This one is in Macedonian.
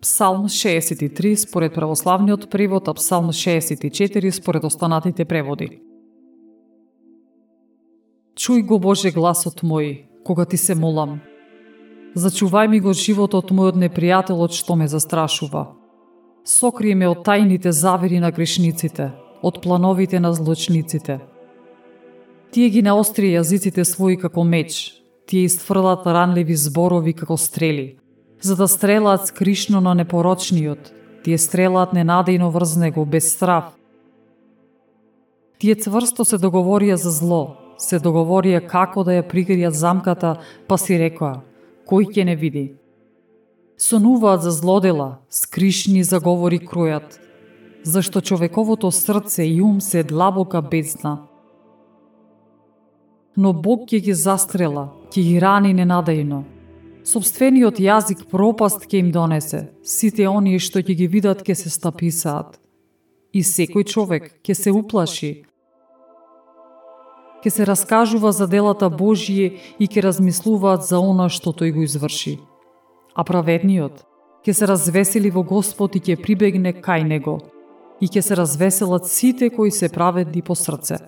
Псалм 63 според православниот превод, а Псалм 64 според останатите преводи. Чуј го Боже гласот мој, кога ти се молам. Зачувај ми го животот мој од непријателот што ме застрашува. Сокри ме од тајните завери на грешниците, од плановите на злочниците. Тие ги наостри јазиците своји како меч, тие истфрлат ранливи зборови како стрели, за да стрелаат скришно на непорочниот, тие стрелаат ненадејно врз него, без страв. Тие цврсто се договорија за зло, се договорија како да ја пригријат замката, па си рекоа, кој ќе не види. Сонуваат за злодела, скришни заговори кројат, зашто човековото срце и ум се длабока бездна. Но Бог ќе ги застрела, ќе ги рани ненадејно. Собствениот јазик пропаст ќе им донесе, сите оние што ќе ги видат ќе се стаписаат. И секој човек ќе се уплаши, ќе се раскажува за делата Божије и ќе размислуваат за она што тој го изврши. А праведниот ќе се развесели во Господ и ќе прибегне кај него, и ќе се развеселат сите кои се праведни по срце.